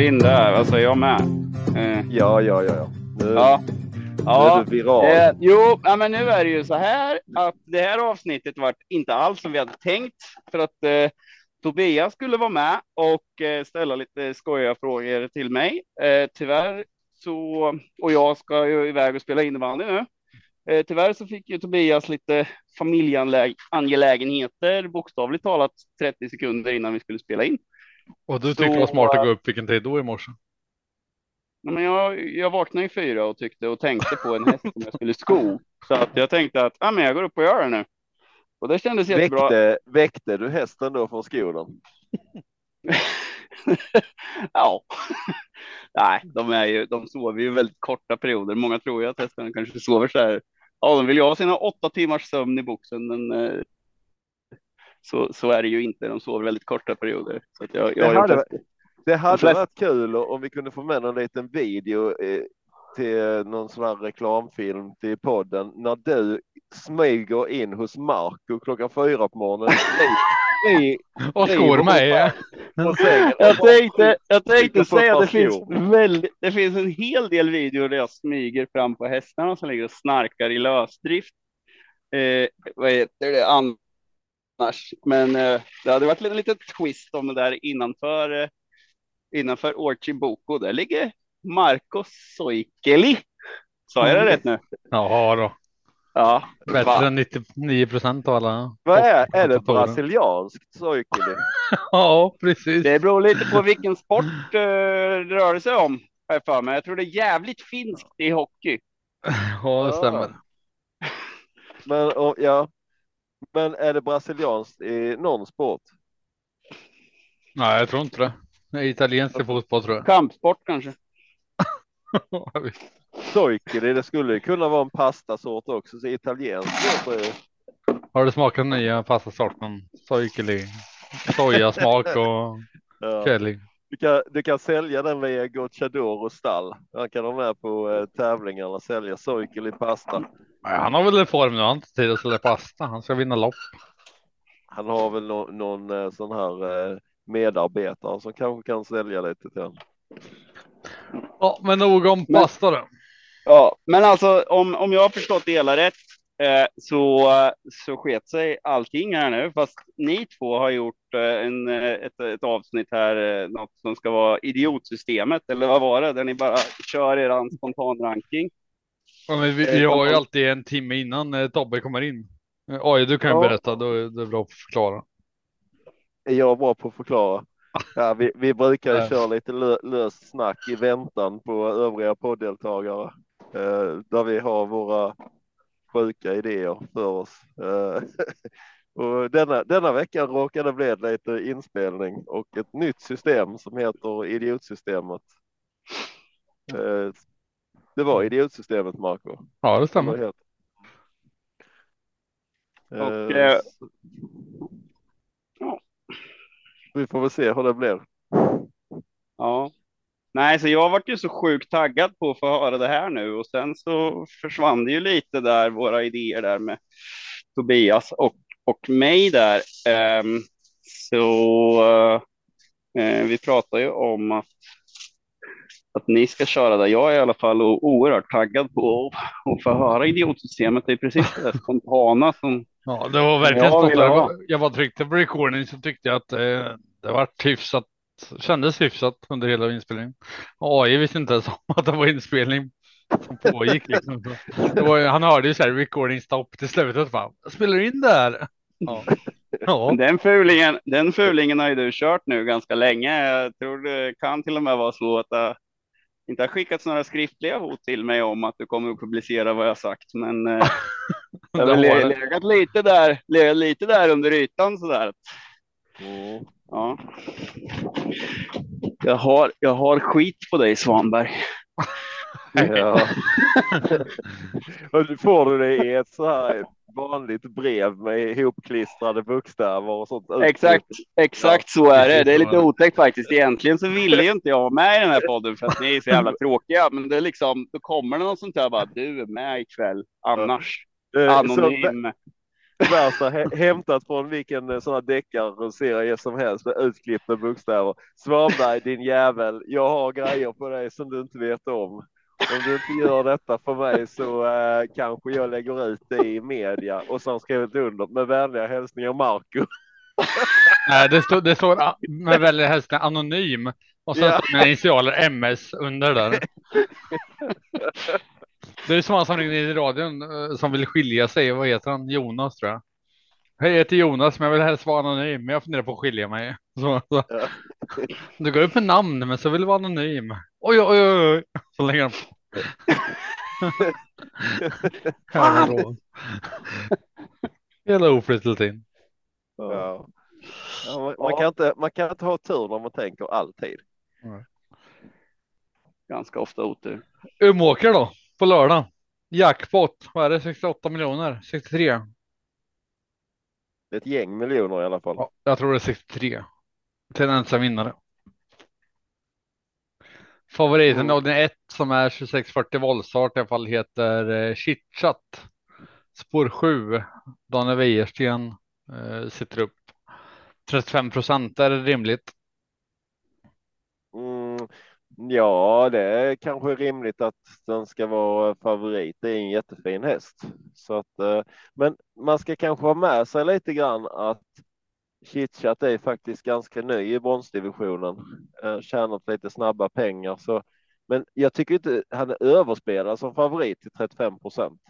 du in där? Alltså jag med? Eh, Ja, ja, ja. ja. Nu, ja. nu Ja, är du viral. eh, jo, ja, men nu är det ju så här att det här avsnittet var inte alls som vi hade tänkt för att eh, Tobias skulle vara med och eh, ställa lite skojiga frågor till mig. Eh, tyvärr så, och jag ska ju iväg och spela innebandy nu. Eh, tyvärr så fick ju Tobias lite familjeangelägenheter, bokstavligt talat 30 sekunder innan vi skulle spela in. Och du Så, tyckte det var smart att gå äh, upp vilken tid då i morse? Men jag, jag vaknade i fyra och tyckte och tänkte på en häst som jag skulle sko. Så att jag tänkte att ja, men jag går upp och gör det nu. Och det kändes jättebra. Väckte, väckte du hästen då från skolan? ja. Nej, de, är ju, de sover ju väldigt korta perioder. Många tror ju att hästarna kanske sover så här. Ja, de vill ju ha sina åtta timmars sömn i boxen, men eh, så, så är det ju inte. De sover väldigt korta perioder. Så att jag, jag Det hade, det hade flesta- varit kul om vi kunde få med någon liten video eh, till någon sån här reklamfilm till podden när du smyger in hos Marco klockan fyra på morgonen. I, Och skor sängen. Jag tänkte, jag tänkte säga att det finns, väldigt, det finns en hel del videor där jag smyger fram på hästarna som ligger och snarkar i lösdrift. Eh, vad heter det annars? Men eh, det hade varit en liten twist om det där innanför, eh, innanför Orchi Boko. Där ligger Marco Soikeli. Sa jag det rätt nu? Ja då. Ja. Bättre Va? än 99 procent av alla. vad är, är det brasilianskt Soikeli? Ja, precis. Det beror lite på vilken sport eh, det rör sig om. jag för mig. Jag tror det är jävligt finskt i hockey. Ja, det stämmer. Men, och, ja. Men är det brasilianskt i någon sport? Nej, jag tror inte det. Det är italiensk fotboll tror jag. Kampsport kanske. Soikeli, det skulle kunna vara en pastasort också, så italienskt låter ju. Har du smakat den nya pastasorten? Soikeli. Sojasmak och Ja. chili. Du kan, du kan sälja den via Gocciadoro stall. Han kan ha med på eh, tävlingarna, sälja Soikeli pasta. Nej, Han har väl en form nu. Han har inte tid att sälja pasta. Han ska vinna lopp. Han har väl nå- någon eh, sån här eh, medarbetare som kanske kan sälja lite till honom. Ja, men nog om pasta då. Ja, men alltså om, om jag har förstått det hela rätt eh, så, så sket sig allting här nu. Fast ni två har gjort eh, en, eh, ett, ett avsnitt här, något som ska vara idiotsystemet, eller vad var det? Där ni bara kör er spontanranking. Ja, men vi, vi har ju alltid en timme innan Tobbe kommer in. Oj, du kan ju Ja. berätta. Då är det bra att förklara. Är jag bra på att förklara? Ja, vi, vi brukar ju köra lite lö, löst snack i väntan på övriga poddeltagare. Eh, där vi har våra sjuka idéer för oss. Eh, och denna, denna vecka råkade det bli lite inspelning och ett nytt system som heter idiotsystemet. Eh, det var idiotsystemet Marco. Ja, det stämmer. heter. Och, Eh, eh, Vi får väl se hur det blir. Ja. Nej, så jag vart ju så sjukt taggad på att få höra det här nu och sen så försvann det ju lite där våra idéer där med Tobias och, och mig där. Ehm, så eh, vi pratar ju om att, att ni ska köra där. Jag är i alla fall oerhört taggad på att, att få höra idiotsystemet. Det är precis det där spontana som Ja, det var verkligen Jag Jag, var- jag var tryckte på recording så tyckte jag att eh, det var hyfsat. Kändes hyfsat under hela inspelningen. Och AI visste inte ens om att det var inspelning som pågick. Liksom. Det var, han hörde ju så här recording stopp till slutet. Bara, spelar in där. Ja. Ja. Den fulingen, den fulingen har ju du kört nu ganska länge. Jag tror det kan till och med vara så att det inte har skickats några skriftliga hot till mig om att du kommer att publicera vad jag sagt. Men eh, jag har legat lite där, legat lite där under ytan sådär. Mm. Ja. Jag har, jag har skit på dig Svanberg. Ja. och du får du det i ett så här vanligt brev med ihopklistrade bokstäver och sånt. Exakt, exakt så är det. Det är lite Ja. otäckt faktiskt. Egentligen så ville ju inte jag vara med i den här podden för att ni är så jävla tråkiga. Men det är liksom, då kommer det något sånt där bara, du är med ikväll annars. Eh, så, Anonym. Värsta hä- hämtat från vilken eh, sån här deckarserie som helst med utklippta bokstäver. Svanberg din jävel, jag har grejer på dig som du inte vet om. Om du inte gör detta för mig så eh, kanske jag lägger ut det i media och sen skrivit under med vänliga hälsningar Marco. Nej, det står, det står med väldigt helst anonym och sen Ja. initialer MS under där. Det är som han som ringde in i radion eh, som vill skilja sig. Vad heter han? Jonas tror jag. Hej, jag heter Jonas, men jag vill helst vara anonym. Men jag funderar på att skilja mig. Så, så. Ja. Du går upp med namn, men så vill du vara anonym. Oj, oj, oj, oj. Så lägger han på. Jävla oflyttat in. Ja. Ja, man, man, kan inte, man kan inte ha tur när man tänker alltid. Ganska ofta otur. Umeåker då, på lördag. Jackpot, vad är det? 68 miljoner? 63? Det är ett gäng miljoner i alla fall. Ja, jag tror det är 63. Till en ensam vinnare. Favoriten Mm. av den ett som är 2640 voltstart i alla fall heter eh, Chitchat. Spår 7. Daniel Wäjersten eh, sitter upp. 35 procent, är rimligt? Ja, det är kanske rimligt att den ska vara favorit. Det är en jättefin häst. Så att, eh, men man ska kanske ha med sig lite grann att Chitchat är faktiskt ganska ny i bronsdivisionen. Eh, tjänat lite snabba pengar. Så, men jag tycker inte han är överspelad som favorit till 35 procent.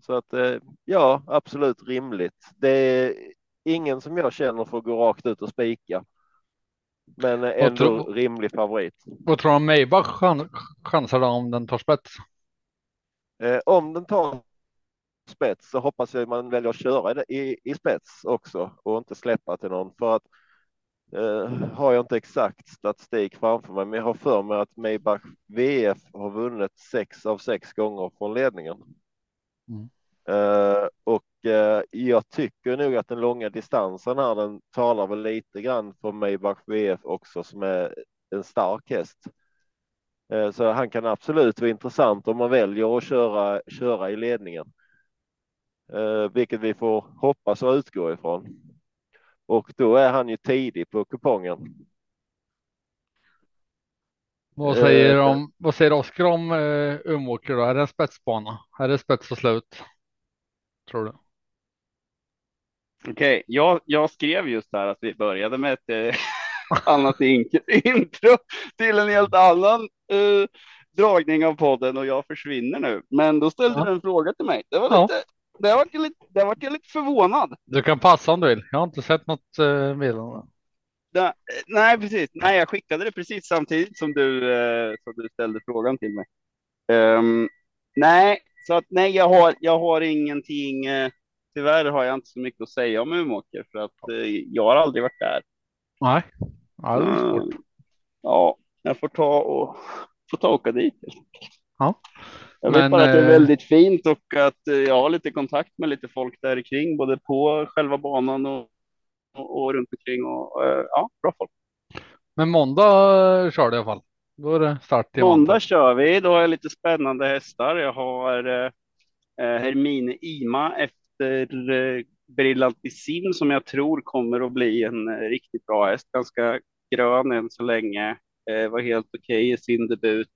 Så att eh, ja, absolut rimligt. Det är ingen som jag känner får gå rakt ut och spika. Men ändå tror- rimlig favorit. Vad tror du om Maybach chan chansar då om den tar spets? Eh, om den tar spets så hoppas jag man väljer att köra i, i spets också och inte släppa till någon för att eh, har jag inte exakt statistik framför mig, men jag har för mig att Maybach VF har vunnit sex av sex gånger från ledningen. Mm. Eh, och eh, jag tycker nog att den långa distansen här, den talar väl lite grann för Maybach VF också som är en stark häst. Eh, Så han kan absolut vara intressant om man väljer att köra, köra i ledningen. Eh, vilket vi får hoppas och utgå ifrån. Och då är han ju tidig på kupongen. Vad Eh, säger, om, vad säger Oskar om uh, Umeåker då? Är det en spetsbana? Är det spets och slut? Tror du? Okej, jag, jag skrev just här att vi började med ett eh, annat intro till en helt annan eh, dragning av podden och jag försvinner nu. Men då ställde Ja. du en fråga till mig. Det var Ja. lite, det var lite, det var lite förvånad. Du kan passa om du vill. Jag har inte sett något uh, meddelande. Det, nej, precis. Nej, jag skickade det precis samtidigt som du, eh, som du ställde frågan till mig. Ehm, nej, så att nej, jag har, jag har ingenting. Eh, tyvärr har jag inte så mycket att säga om Umeåker för att eh, jag har aldrig varit där. Nej, ja, det är svårt. Mm, Ja, jag får ta och får ta och åka dit. Ja. Jag vet Men, bara att det är väldigt fint och att jag har lite kontakt med lite folk där kring, både på själva banan och, och, och runt omkring och ja, bra folk. Men måndag kör du i alla fall. Då är det start i Måndag kör vi. Då har jag lite spännande hästar. Jag har eh, eh, Hermine Ima efter eh, Brillantissim som jag tror kommer att bli en eh, riktigt bra häst. Ganska grön än så länge. Eh, var helt okej i sin debut.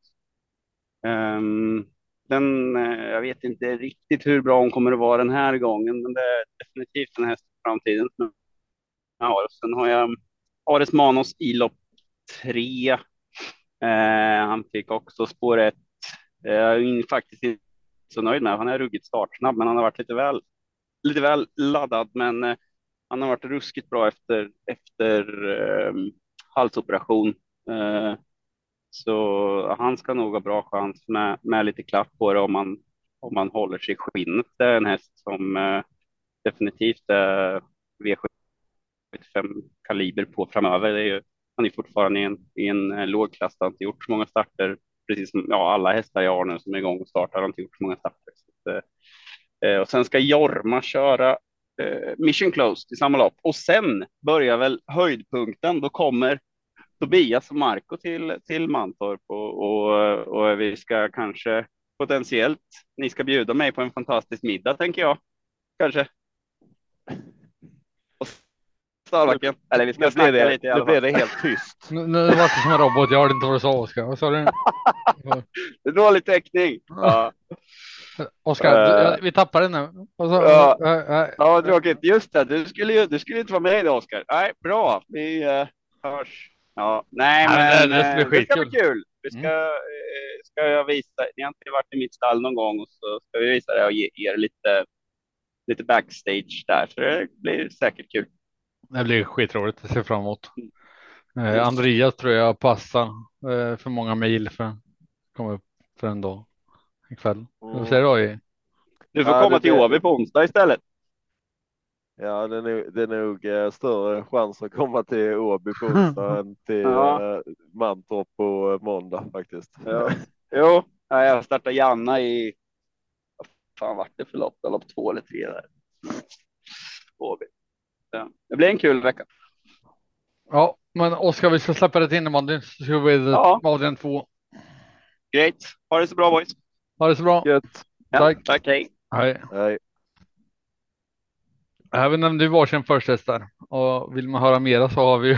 Ehm, den, eh, jag vet inte riktigt hur bra hon kommer att vara den här gången, men det är definitivt en häst för framtiden. har. Sen har jag Ares Manos i lopp tre. Eh, han fick också spår ett. Eh, jag är faktiskt inte så nöjd med. Han är ruggigt startsnabb, men han har varit lite väl, lite väl laddad. Men eh, han har varit ruskigt bra efter, efter eh, halsoperation. Eh, så han ska nog ha bra chans med, med lite klapp på det om man, om man håller sig i skinnet. Det är en häst som eh, definitivt är V75 kaliber på framöver. Det är ju, han är fortfarande i en, i en eh, låg klass. Han har inte gjort så många starter. Precis som ja, alla hästar jag har nu som är igång och startar har inte gjort så många starter. Så att, eh, eh, och sen ska Jorma köra eh, Mission Closed i samma lopp. Och sen börjar väl höjdpunkten. Då kommer Tobias och Marco till, till Mantorp och, och, och vi ska kanske potentiellt, ni ska bjuda mig på en fantastisk middag tänker jag. Kanske. Stalbacken. Eller vi ska Nu snacka det, lite i nu blev det helt tyst. Nu, nu var det som en robot. Jag hörde inte vad du sa Oskar. Vad sa du? Det är dålig täckning. Ja, Oskar, jag- vi tappar det nu. Sa Ja. Äh, äh, ja tråkigt. Just det, du skulle ju du skulle inte vara med idag Oskar. Nej, bra. Vi uh, hörs. Ja, nej, Nej, men det ska bli eh, det ska bli kul. Vi ska, Mm. ska jag visa. Ni har inte varit i mitt stall någon gång och så ska vi visa det och ge er lite, lite backstage där. Så det blir säkert kul. Det blir skitroligt. Jag ser fram emot. Eh, Andreas tror jag passar eh, för många mejl för att komma upp för en dag ikväll. Mm. Vad säger du? Du får Ja, komma till Åby på onsdag istället. Ja, det är nog, det är nog eh, större chans att komma till Åby på onsdag än till Ja. eh, Mantorp på eh, måndag faktiskt. Ja. Jo, ja, jag startade Janna i, vad fan vart det för lopp? Lopp två eller tre där. Åby. Ja. Det blir en kul vecka. Ja, men Oskar, vi ska släppa det till innebandyn så ska vi Ja. avdelning två. Great. Ha det så bra boys. Ha det så bra. Gött. Ja, Tack. Tack, hej. Hej. Hej. Här vi nämnde ju varsin först där och vill man höra mera så har vi ju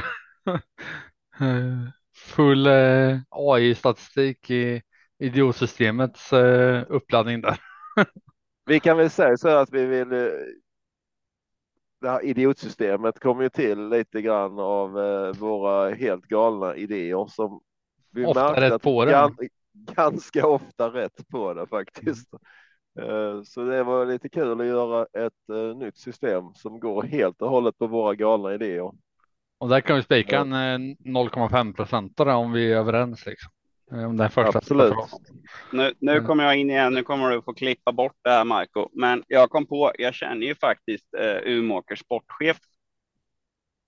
eh, full eh, AI-statistik i idiotsystemets eh, uppladdning där. Vi kan väl säga så att vi vill. Det här idiotsystemet kom ju till lite grann av eh, våra helt galna idéer som vi Ofta rätt på det. gan, ganska ofta rätt på det faktiskt. Eh, Så det var lite kul att göra ett eh, nytt system som går helt och hållet på våra galna idéer. Och där kan vi spika en eh, 0,5 procentare om vi är överens liksom. Eh, Om den första. Absolut. Nu, nu Mm. kommer jag in igen. Nu kommer du få klippa bort det här Marco. Men jag kom på, jag känner ju faktiskt eh, Umeåkers sportchef.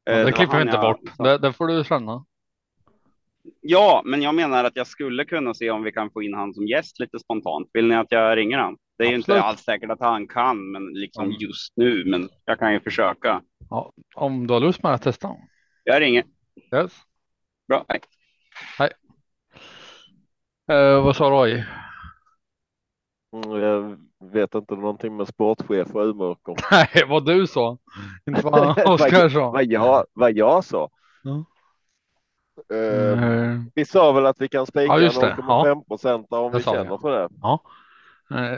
Ja, Eh, det klipper vi inte jag- bort. Det, det får du känna. Ja, men jag menar att jag skulle kunna se om vi kan få in han som gäst lite spontant. Vill ni att jag ringer han? Det är ju inte Absolut. alls säkert att han kan, men liksom Mm. just nu. Men jag kan ju försöka. Ja, om du har lust med att testa. Jag ringer. Yes. Bra, hej. Eh, vad sa Roy? Mm, Jag vet inte någonting med sportchef och Umeåker. Nej, vad du sa. Inte vad Oskar sa. Vad jag, vad jag sa. Ja. Eh, Eh, Vi sa väl att vi kan spika Ja, just det. 0,5 procent om Det vi känner ja. för det.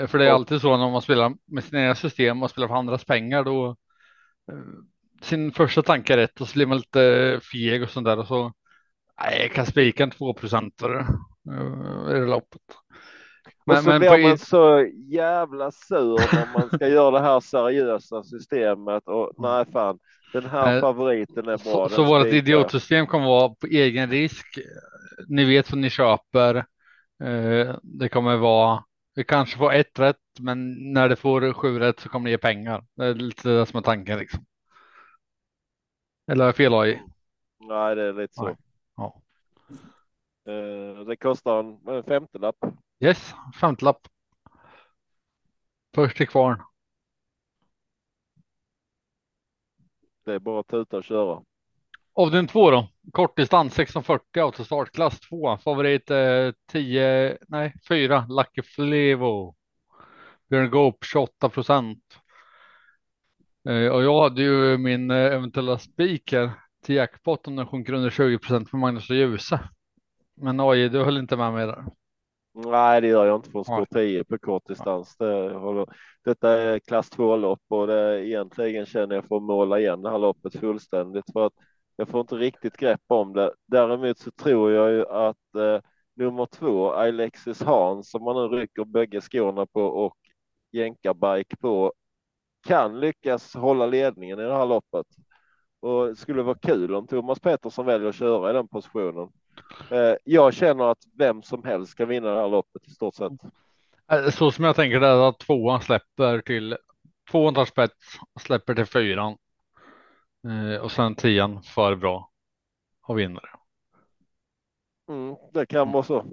Eh, För det är alltid så när man spelar med sina egna system och spelar för andras pengar då sin första tanke är rätt och så blir man lite feg och sånt där och så nej, jag kan spika en 2 procentare i det loppet. Och så blir man så jävla sur när man ska göra det här seriösa systemet och nej fan, den här Eh, favoriten är bra. Så, så vårt idiotsystem kommer vara på egen risk. Ni vet vad ni köper. Eh, Det kommer vara, vi kanske får ett rätt, men när det får sju rätt så kommer det ge pengar. Det är lite det som är tanken liksom. Eller har jag fel AI? Nej, det är lite så. Ja. Eh, Det kostar en, en femtelapp. Yes, femtelapp. Först till kvarn. Det är bara att tuta och köra. Avdelning två då. Kortdistans 1640 autostart klass 2. Favorit eh, 10, nej 4 Lucky Flevo. Björn Goop 28 procent. Eh, och jag hade ju min eh, eventuella speaker till jackpot om den sjunker under 20 procent för Magnus och Djuse. Men oj, du höll inte med mig där. Nej, det gör jag inte från spår 10 på kort distans. Det håller, detta är klass 2 lopp och det egentligen känner jag för att måla igen det här loppet fullständigt för att jag får inte riktigt grepp om det. Däremot så tror jag ju att eh, nummer två, Alexis Hans, som man nu rycker bägge skorna på och jänkarbike på, kan lyckas hålla ledningen i det här loppet. Och det skulle vara kul om Thomas Pettersson väljer att köra i den positionen. Eh, jag känner att vem som helst ska vinna det här loppet i stort sett. Eh, Så som jag tänker det är att tvåan släpper till tvåan tar spets släpper till fyran. Eh, och sen tian för bra och vinner. Mm, det kan vara så.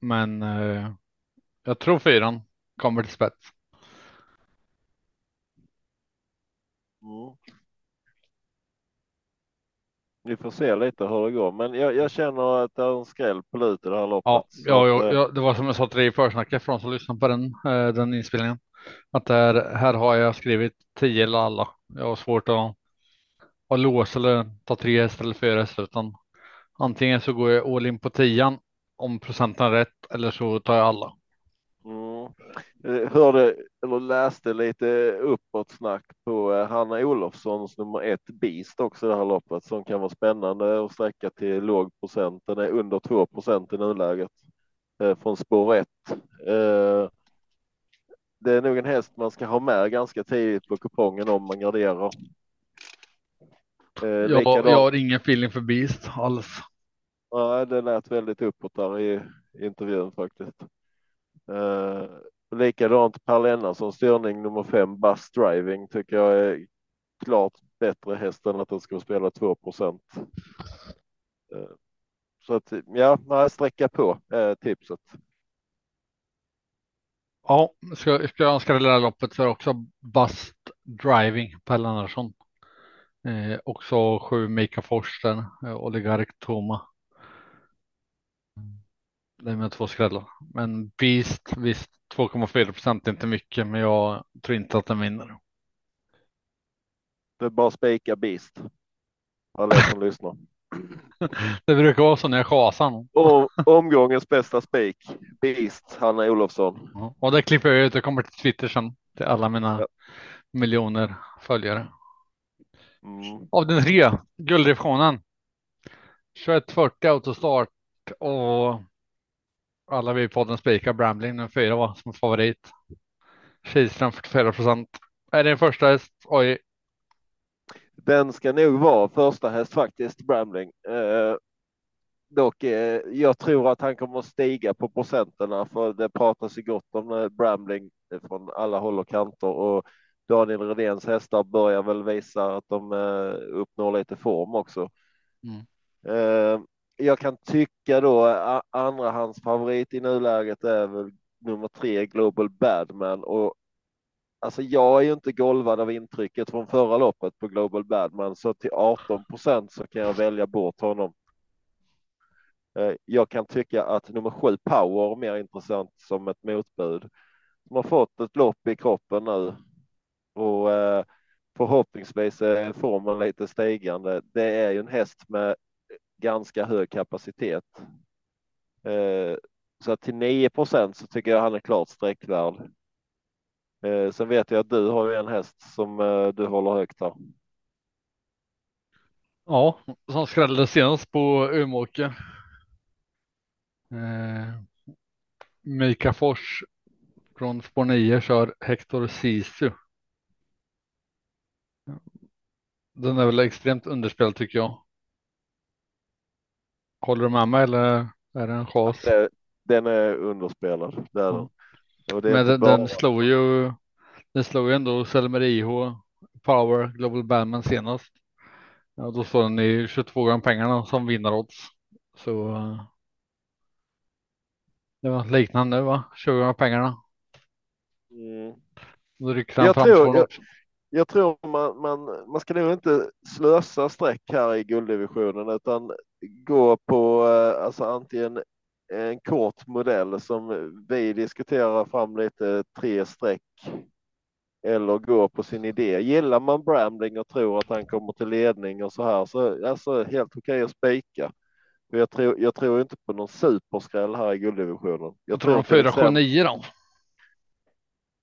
Men jag tror fyran kommer till spets. Mm. Vi får se lite hur det går, men jag, jag känner att det är en skräll på lut i det här loppet. Ja, ja, ja, eh, ja, det var som jag sa till dig i försnacket för de som lyssnar på den, eh, den inspelningen. Att där, här har jag skrivit 10 eller alla. Jag har svårt att vara lås eller ta tre hästar eller fyra hästar utan antingen så går jag all in på tian om procenten är rätt eller så tar jag alla. Jag hörde eller läste lite uppåt snack på eh, Hanna Olofssons nummer ett Beast också det här loppet som kan vara spännande och sträcka till låg procent. Den är under 2 procent i nuläget eh, från spår 1. Eh, det är nog en häst man ska ha med ganska tidigt på kupongen om man garderar. Eh, jag, jag har ingen feeling för Beast alls. Nej, det lät väldigt uppåt där i intervjun faktiskt. Eh, likadant Per Lennartsson styrning nummer fem Bus Driving tycker jag är klart bättre häst än att den ska spela 2 procent. Eh, så att ja, man sträcka på eh, tipset. Ja, ska, ska jag önska det där loppet så är också Bust Driving Per Lennartsson. Eh, också sju Mika Forsten, eh, Oligark Toma. Det är med två skrällar. Men Beast, visst 2,4 procent är inte mycket, men jag tror inte att den vinner. Det är bara spika Beast. Alla som lyssnar. Det brukar vara så när jag chasar. Och omgångens bästa spik, Beast, Hanna Olofsson. Och det klipper jag ut, det kommer till Twitter sen till alla mina ja. miljoner följare. Mm. Av den tre, gulddivisionen. 2140 autostart och alla vi i podden spikar Brambling nummer fyra var som favorit. Kihlström 44 procent. Är det en första häst? Oj. Den ska nog vara första häst faktiskt, Brambling. Eh, dock, eh, jag tror att han kommer att stiga på procenterna för det pratas ju gott om eh, Brambling från alla håll och kanter och Daniel Redéns hästar börjar väl visa att de eh, uppnår lite form också. Mm. Eh, jag kan tycka då andra hans favorit i nuläget är väl nummer tre Global Badman och alltså jag är ju inte golvad av intrycket från förra loppet på Global Badman så till 18 procent så kan jag välja bort honom. Eh, jag kan tycka att nummer sju Power är mer intressant som ett motbud. De har fått ett lopp i kroppen nu och eh, förhoppningsvis är formen lite stigande. Det är ju en häst med ganska hög kapacitet. Eh, så att till 9 procent så tycker jag han är klart sträckvärd. Eh, sen vet jag att du har ju en häst som eh, du håller högt här. Ja, som skrällde senast på Umeåker. Eh, Mika Fors från spår 9 kör Hector Sisu. Den är väl extremt underspelad tycker jag. Håller du med mig eller är det en chas? Den är underspelad. Det är den. Men den, den slog ju. Den slog ju ändå Selmer IH Power Global Bandman senast. Ja, då står den i 22 gånger pengarna som vinnarodds. Så. Det var liknande va? 20 gånger pengarna. Mm. Då han fram jag, jag tror man, man, man ska nog inte slösa streck här i gulddivisionen utan gå på eh, alltså antingen en kort modell som vi diskuterar fram lite tre streck eller gå på sin idé. Gillar man Brambling och tror att han kommer till ledning och så här så alltså helt okej att spika. Jag tror, jag tror inte på någon superskräll här i gulddivisionen. Jag tror 4 7 9 då.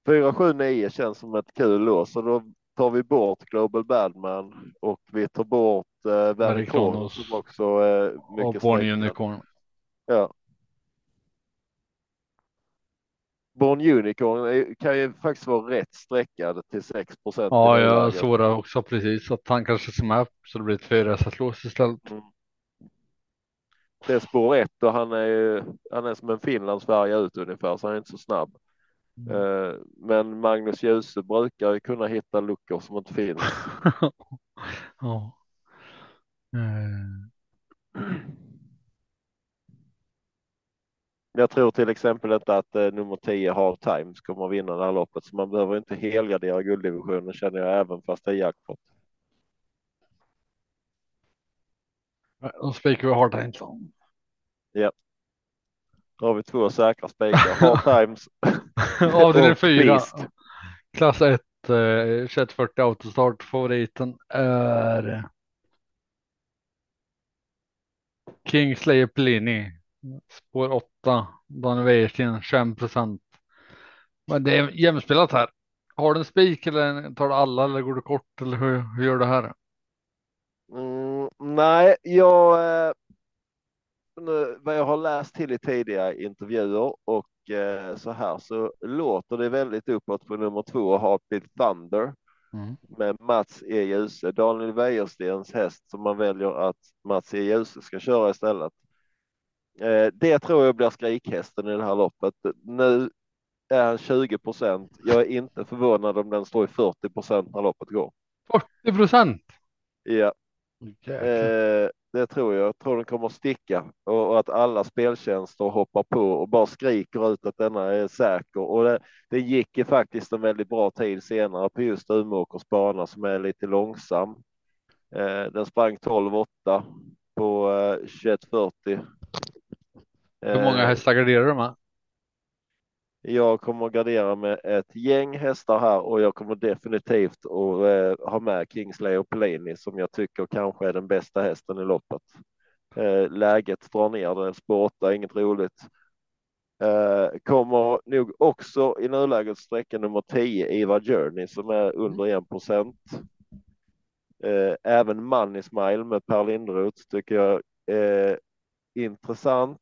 4 7 9 känns som ett kul lås så då tar vi bort Global Badman och vi tar bort eh, Vericon som också är mycket och Born Unicorn. Ja. Born Unicorn kan ju faktiskt vara rätt sträckad till 6 procent. Ja, jag såg det också precis att han kanske som är så det blir ett fyra lås istället. Mm. Det är spår ett och han är ju, han är som en Finlandsfärja ut ungefär så han är inte så snabb. Mm. Eh, men Magnus Djuse brukar kunna hitta luckor som inte finns. ja. Mm. Jag tror till exempel inte att eh, nummer 10 Hard Times kommer att vinna det här loppet, så man behöver inte helgardera gulddivisionen känner jag även fast det är jackpot. Då spikar vi Hard Times. Ja. Då har vi två säkra spikar. Hard Times. Avdelning fyra. Klass 1 att eh, 2140 autostart favoriten är Kingslayer Pellini. Spår 8. Daniel Wäjersten 21 procent. Men det är jämspelat här. Har du en spik eller tar du alla eller går du kort eller hur, hur gör du här? Mm, nej, jag, eh, nu, vad jag har läst till i tidigare intervjuer och eh, så här så låter det väldigt uppåt på nummer två Heartbeat Thunder Mm. med Mats E. Djuse. Daniel Wäjerstens häst som man väljer att Mats E. Djuse ska köra istället. Eh, det tror jag blir skrikhästen i det här loppet. Nu är han 20 procent. Jag är inte förvånad om den står i 40 procent när loppet går. 40 procent. Ja. Eh, det tror jag. Jag tror den kommer att sticka och, att alla speltjänster hoppar på och bara skriker ut att denna är säker. Och det, det gick ju faktiskt en väldigt bra tid senare på just Umeåkers bana som är lite långsam. Eh, den sprang 12,8 på eh, 2140. Hur många Eh, hästar garderar du med? Jag kommer att gardera med ett gäng hästar här och jag kommer definitivt att eh, ha med Kingsley och Pelini som jag tycker kanske är den bästa hästen i loppet. Eh, läget drar ner det, spår 8, inget roligt. Eh, kommer nog också i nuläget sträcka nummer 10, Iva Journey, som är under 1 procent. Eh, även Money Smile med Per Lindroth tycker jag är intressant.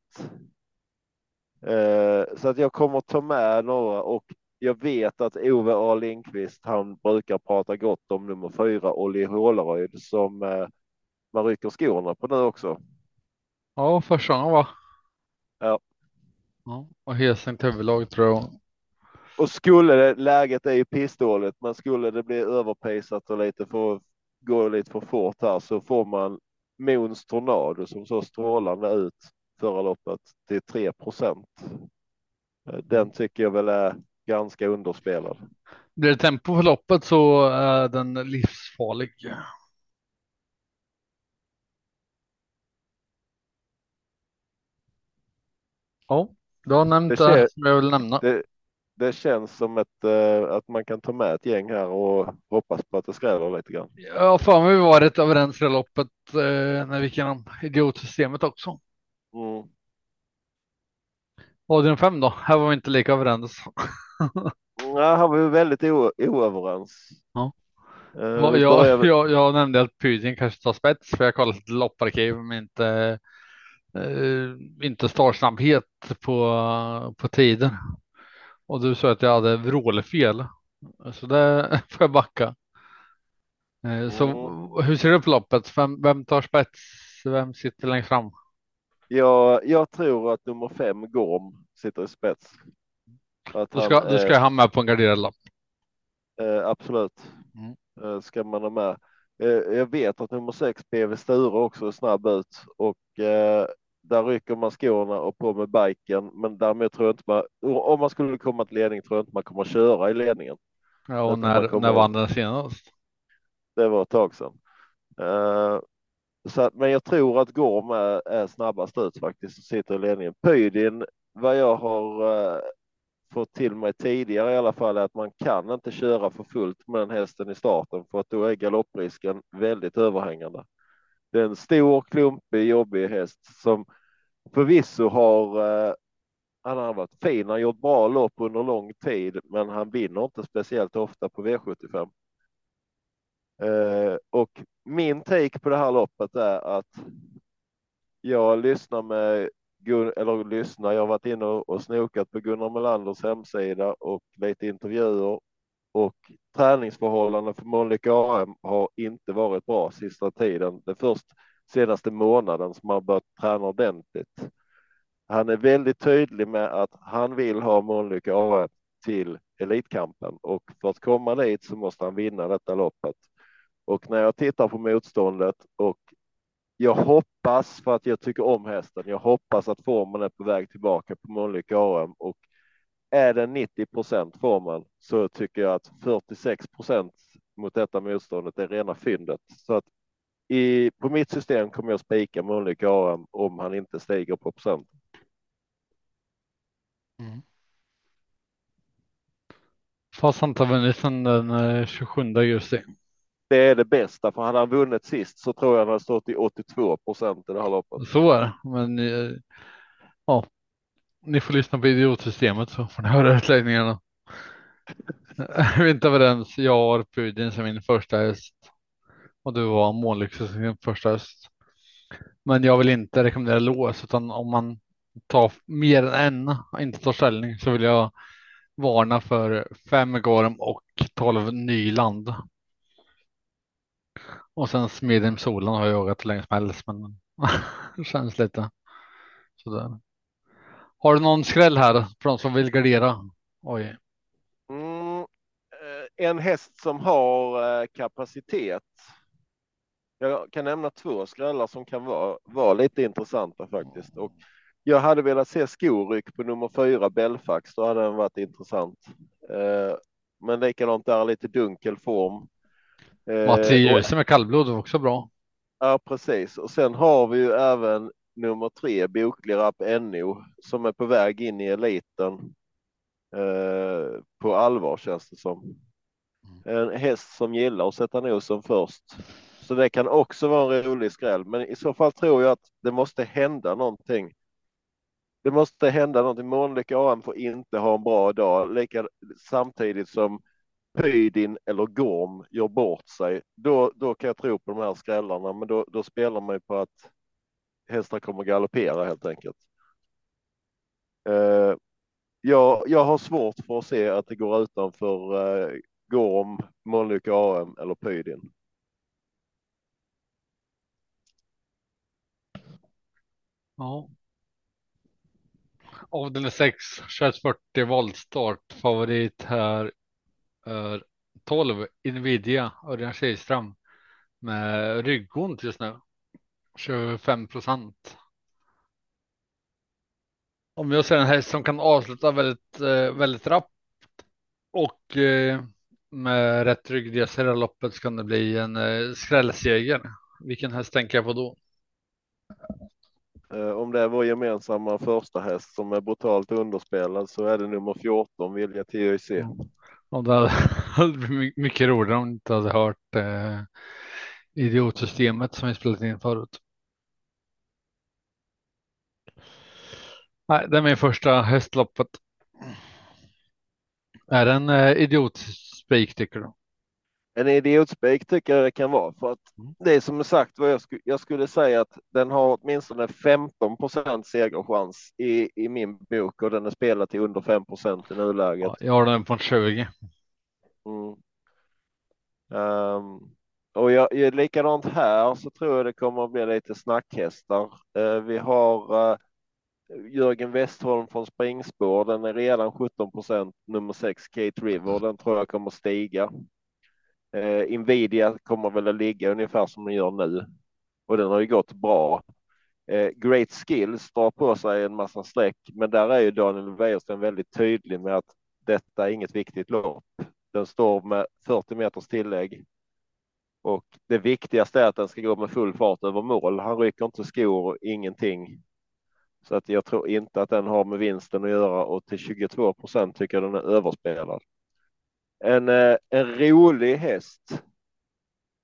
Eh, så att jag kommer ta med några och jag vet att Ove A Lindqvist, han brukar prata gott om nummer fyra, Olli Håleryd, som eh, man rycker skorna på nu också. Ja, första gången va? Ja. ja. Och Hesing till huvudlag tror jag. Och skulle det, läget är ju pissdåligt, men skulle det bli överprisat och lite för, gå lite för fort här så får man Mons Tornado som så strålande ut förra loppet till 3 procent. Eh, Den tycker jag väl är ganska underspelad. Blir det tempo på loppet så är den livsfarlig. Ja, du har nämnt Det ser- som jag vill nämna. Det, det känns som ett, eh, att man kan ta med ett gäng här och hoppas på att det skräller lite grann. Har för mig var rätt överens i loppet eh, när vi gick igenom idiotsystemet också. Mm. Adrian 5 då? Här var vi inte lika överens. Ja, här var vi väldigt oöverens. Ja. Vi jag, börjar- jag, jag nämnde att Putin kanske tar spets för jag kollat lite lopparkiv men inte, eh, inte startsnabbhet på, på tider. Och du sa att jag hade vrålfel. Så det får jag backa. Så Mm. hur ser du på loppet? Vem, vem tar spets? Vem sitter längst fram? Jag, jag tror att nummer fem, Gorm, sitter i spets. Att Då ska, han, då ska eh, han med på en garderad lapp. Eh, absolut. Mm. Eh, ska man ha med. Eh, jag vet att nummer sex PV Sture också är snabb ut och eh, där rycker man skorna och på med biken. Men därmed tror jag inte man, om man skulle komma till ledning tror jag inte man kommer köra i ledningen. Ja, och när, kommer- när vann den senast? Det var ett tag sedan. Eh, så men jag tror att Gorm är, är snabbast ut faktiskt och sitter i ledningen. Pydin, vad jag har eh, fått till mig tidigare i alla fall, är att man kan inte köra för fullt med den hästen i starten för att då är galopprisken väldigt överhängande. Det är en stor, klumpig, jobbig häst som förvisso har eh, han har varit fin, han har gjort bra lopp under lång tid, men han vinner inte speciellt ofta på V75. Eh, och min take på det här loppet är att jag lyssnar med Gun eller lyssnar, jag har varit inne och snokat på Gunnar Melanders hemsida och lite intervjuer och träningsförhållanden för Monica AM har inte varit bra sista tiden. Det är först senaste månaden som han börjat träna ordentligt. Han är väldigt tydlig med att han vill ha Monica AM till Elitkampen och för att komma dit så måste han vinna detta loppet. Och när jag tittar på motståndet och jag hoppas för att jag tycker om hästen. Jag hoppas att formen är på väg tillbaka på Mölnlycke AM och är den 90 procent formen så tycker jag att 46 procent mot detta motståndet är rena fyndet. Så att i, på mitt system kommer jag spika Mölnlycke AM om han inte stiger på procent. Mm. Fast han inte har vunnit sedan den eh, 27 augusti. Det är det bästa, för hade han vunnit sist så tror jag han hade stått i 82 procent i det här loppet. Så är det, men eh, ja, ni får lyssna på idiotsystemet så får ni höra utläggningarna. Vi är inte överens. Jag har Pudin som min första häst och du var Månlyx som din första häst. Men jag vill inte rekommendera lås utan om man tar mer än en och inte tar ställning så vill jag varna för fem Gorm och 12 Nyland. Och sen Smedhem solen har jag jagat hur länge som helst men det känns lite sådär. Har du någon skräll här för de som vill gardera? Oj. Mm, eh, en häst som har eh, kapacitet. Jag kan nämna två skrällar som kan vara, vara lite intressanta faktiskt. Och jag hade velat se skoryck på nummer fyra Belfax, då hade den varit intressant. Eh, men likadant där, lite dunkel form. Mattias som är kallblod är också bra. Ja, precis. Och sen har vi ju även nummer tre, Boklig Rapp NO, som är på väg in i eliten. Eh, på allvar känns det som. En häst som gillar att sätta nosen först. Så det kan också vara en rolig skräll, men i så fall tror jag att det måste hända någonting. Det måste hända någonting. Månlycke AM får inte ha en bra dag, lika samtidigt som Pydin eller Gorm gör bort sig. Då, då kan jag tro på de här skrällarna, men då, då spelar man ju på att hästar kommer galoppera helt enkelt. Eh, jag, jag har svårt för att se att det går utanför eh, Gorm, Mölnlycke AM eller Pydin. Ja. Avdelning 6, 2140 voltstart. Favorit här 12 Nvidia Örjan Kihlström med ryggont just nu. 25 procent. Om jag ser en häst som kan avsluta väldigt, eh, väldigt rappt och eh, med rätt rygg i det loppet så kan det bli en eh, skrällseger. Vilken häst tänker jag på då? Om det är vår gemensamma första häst som är brutalt underspelad så är det nummer 14, Vilja TIC. Och det hade blivit mycket roligare om du inte hade hört eh, idiotsystemet som vi spelat in förut. Nej, det är min första hästloppet. Är det en eh, idiotspik tycker du? En idiotspik tycker jag det kan vara för att mm. det är som sagt vad jag, sk jag skulle säga att den har åtminstone 15 procent segerchans i, i min bok och den är spelad till under 5 procent i nuläget. Ja, jag har den på 20. Mm. Um, och jag, likadant här så tror jag det kommer att bli lite snackhästar. Uh, vi har uh, Jörgen Westholm från springspår. Den är redan 17 procent. Nummer 6 Kate River. Den tror jag kommer stiga. Eh, Nvidia kommer väl att ligga ungefär som den gör nu och den har ju gått bra. Eh, Great Skills drar på sig en massa streck, men där är ju Daniel Wäjersten väldigt tydlig med att detta är inget viktigt lopp. Den står med 40 meters tillägg. Och det viktigaste är att den ska gå med full fart över mål. Han rycker inte skor, ingenting. Så att jag tror inte att den har med vinsten att göra och till 22 procent tycker jag den är överspelad. En, eh, en rolig häst.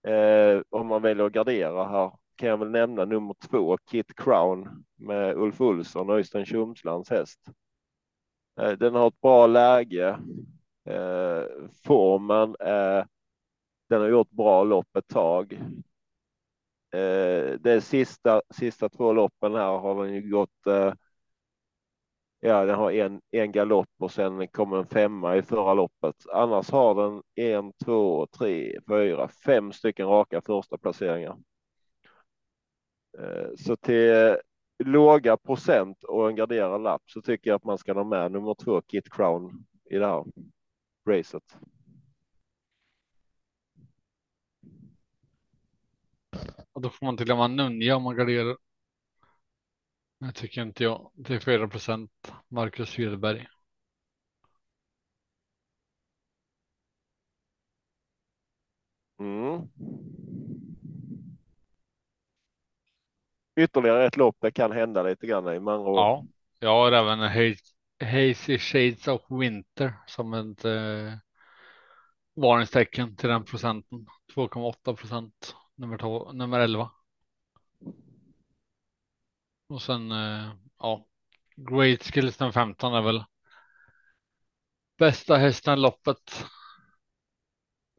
Eh, om man väljer att gardera här kan jag väl nämna nummer två, Kit Crown med Ulf Olsson och Öystein Tjomslands häst. Eh, den har ett bra läge. Eh, formen, eh, den har gjort bra lopp ett tag. Eh, de sista, sista två loppen här har den ju gått. Eh, Ja, den har en, en galopp och sen kommer en femma i förra loppet. Annars har den en, två, tre, fyra, fem stycken raka första placeringar. Eh, så till eh, låga procent och en garderad lapp så tycker jag att man ska ha med nummer två Kit Crown i det här racet. Och då får man till och med Nunja om man garderar. Det tycker inte jag. Det är 4 procent. Marcus Hedberg. Mm. Ytterligare ett lopp, det kan hända lite grann i Manro. Ja, jag har även Hazy Shades of Winter som ett eh, varningstecken till den procenten. 2,8 procent nummer, nummer 11. Och sen eh, ja, Great Skills den 15 är väl bästa hästen loppet.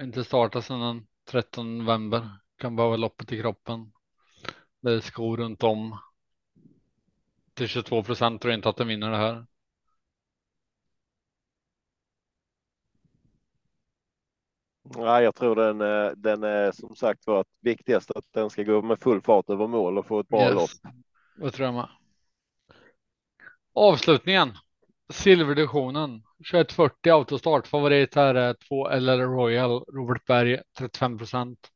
Inte startat sedan den 13 november. Kan behöva loppet i kroppen. Det är skor runt om. Till 22 procent tror jag inte att den vinner det här. Nej, jag tror den, är- den är som sagt var att viktigast att den ska gå med full fart över mål och få ett bra Yes. lopp. Vad tror jag med. Avslutningen. Silverdivisionen. 2140 autostart. Favorit här är 2 LL Royal Robert Berg 35 procent.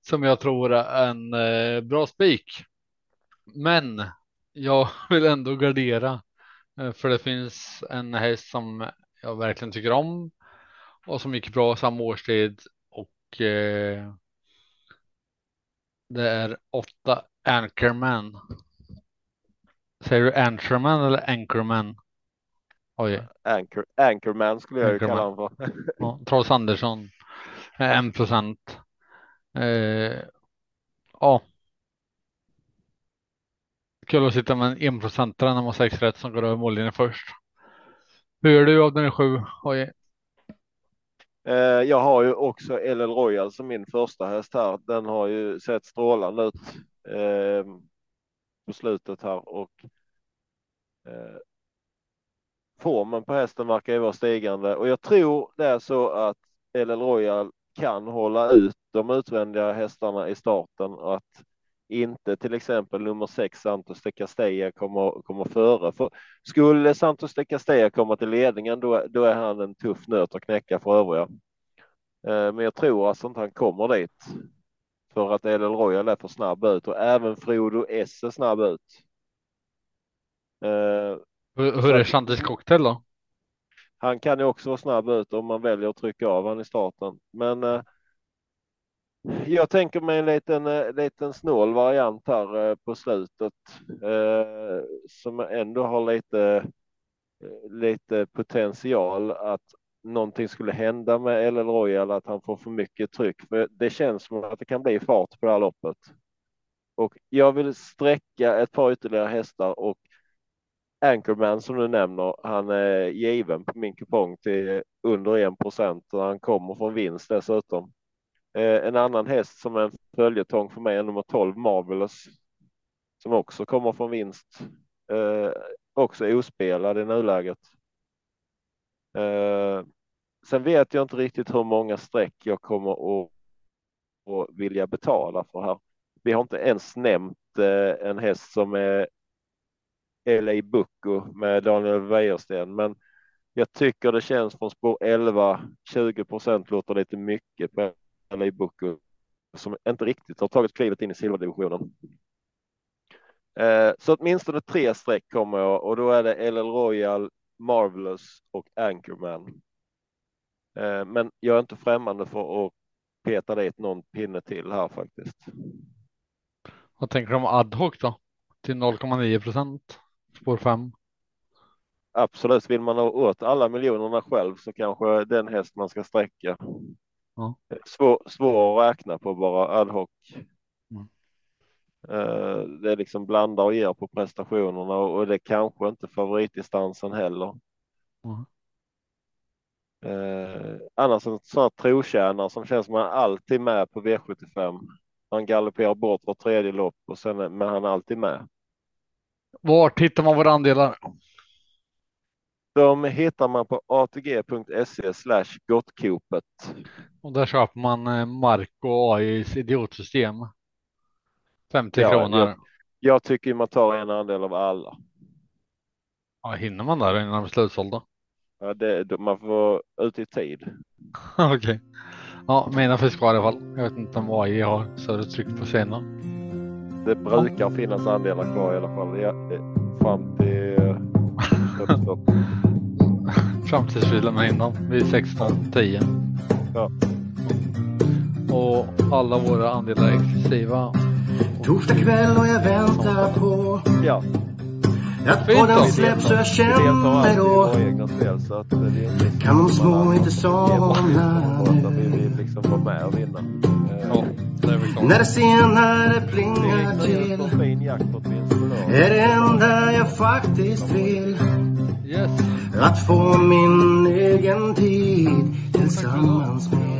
Som jag tror är en eh, bra spik. Men jag vill ändå gardera. Eh, för det finns en häst som jag verkligen tycker om. Och som gick bra samma årstid. Och eh, det är 8 Anchorman. Säger du Anchorman eller Anchorman? Oj, Anchor, Anchorman skulle jag ju kalla Anchorman. honom för. ja, Trots Andersson. eh, En procent. Eh, ja. Kul att sitta med en enprocentare när man har sex rätt som går över mållinjen först. Hur gör du av den sju? Oj, Eh, jag har ju också LL Royal som min första häst här. Den har ju sett strålande ut eh, på slutet här och eh, formen på hästen verkar ju vara stigande och jag tror det är så att LL Royal kan hålla ut de utvändiga hästarna i starten och att inte till exempel nummer sex Santos de Castella kommer, kommer före. För skulle Santos de Castella komma till ledningen då, då är han en tuff nöt att knäcka för övriga. Eh, Men jag tror alltså inte han kommer dit. För att LL Royal är för snabb ut och även Frodo S är snabb ut. Eh, hur, hur är Chantis cocktail då? Han kan ju också vara snabb ut om man väljer att trycka av han i starten. Men eh, jag tänker mig en liten, eh, liten snål variant här på slutet som ändå har lite, lite potential att någonting skulle hända med LL Royal, att han får för mycket tryck. För det känns som att det kan bli fart på det här loppet. Och jag vill sträcka ett par ytterligare hästar och Anchorman som du nämner, han är given på min kupong till under 1 procent och han kommer från vinst dessutom. Eh, en annan häst som är en följetong för mig är nummer 12 Marvelous som också kommer från vinst. Eh, också ospelad i nuläget. Eh, sen vet jag inte riktigt hur många streck jag kommer att, att vilja betala för här. Vi har inte ens nämnt eh, en häst som är LA Bucco med Daniel Wäjersten, men jag tycker det känns från spår 11, 20 procent låter lite mycket på LA Bucco som inte riktigt har tagit klivet in i silverdivisionen. Eh, så åtminstone tre streck kommer jag och då är det LL Royal, Marvelous och Anchorman. Eh, men jag är inte främmande för att peta dit någon pinne till här faktiskt. Vad tänker du om ad hoc då? Till 0,9 procent. Spår 5. Absolut, vill man ha åt alla miljonerna själv så kanske den häst man ska sträcka. Ja. Svår, svår att räkna på bara ad hoc. Eh, Det är liksom blanda och ger på prestationerna och det kanske inte favoritdistansen heller. Mm. Eh, annars en sån här trotjänare som känns som han alltid med på V75. Han galopperar bort var tredje lopp och sen är, men han är alltid med. Vart hittar man våra andelar? De hittar man på atg.se slash gottkopet. Och där köper man eh, Marco AIs idiotsystem. 50 Ja, kronor. ja. Jag tycker man tar en andel av alla. Ja, hinner man där innan de är slutsålda? Ja, det, man får ute i tid. Okej. Ja, mina finns kvar i alla fall. Jag vet inte om AI har större tryck på scenen. Det brukar finnas andelar kvar i alla fall. Ja, eh, fram till eh, uppstopp. Framtidsfilen innan vid 16.10. Ja. Och alla våra andelar är exklusiva. Torsdag kväll och jag väntar på. Ja, Att podden släpps så jag känner då. våra egna spel så att det är inte Kan de små inte somna? vi vill liksom vara med och vinna. Eh, Ja, det är väl klart. När det senare plingar till. är det enda jag faktiskt vill? Yes. Att få min egen tid tillsammans med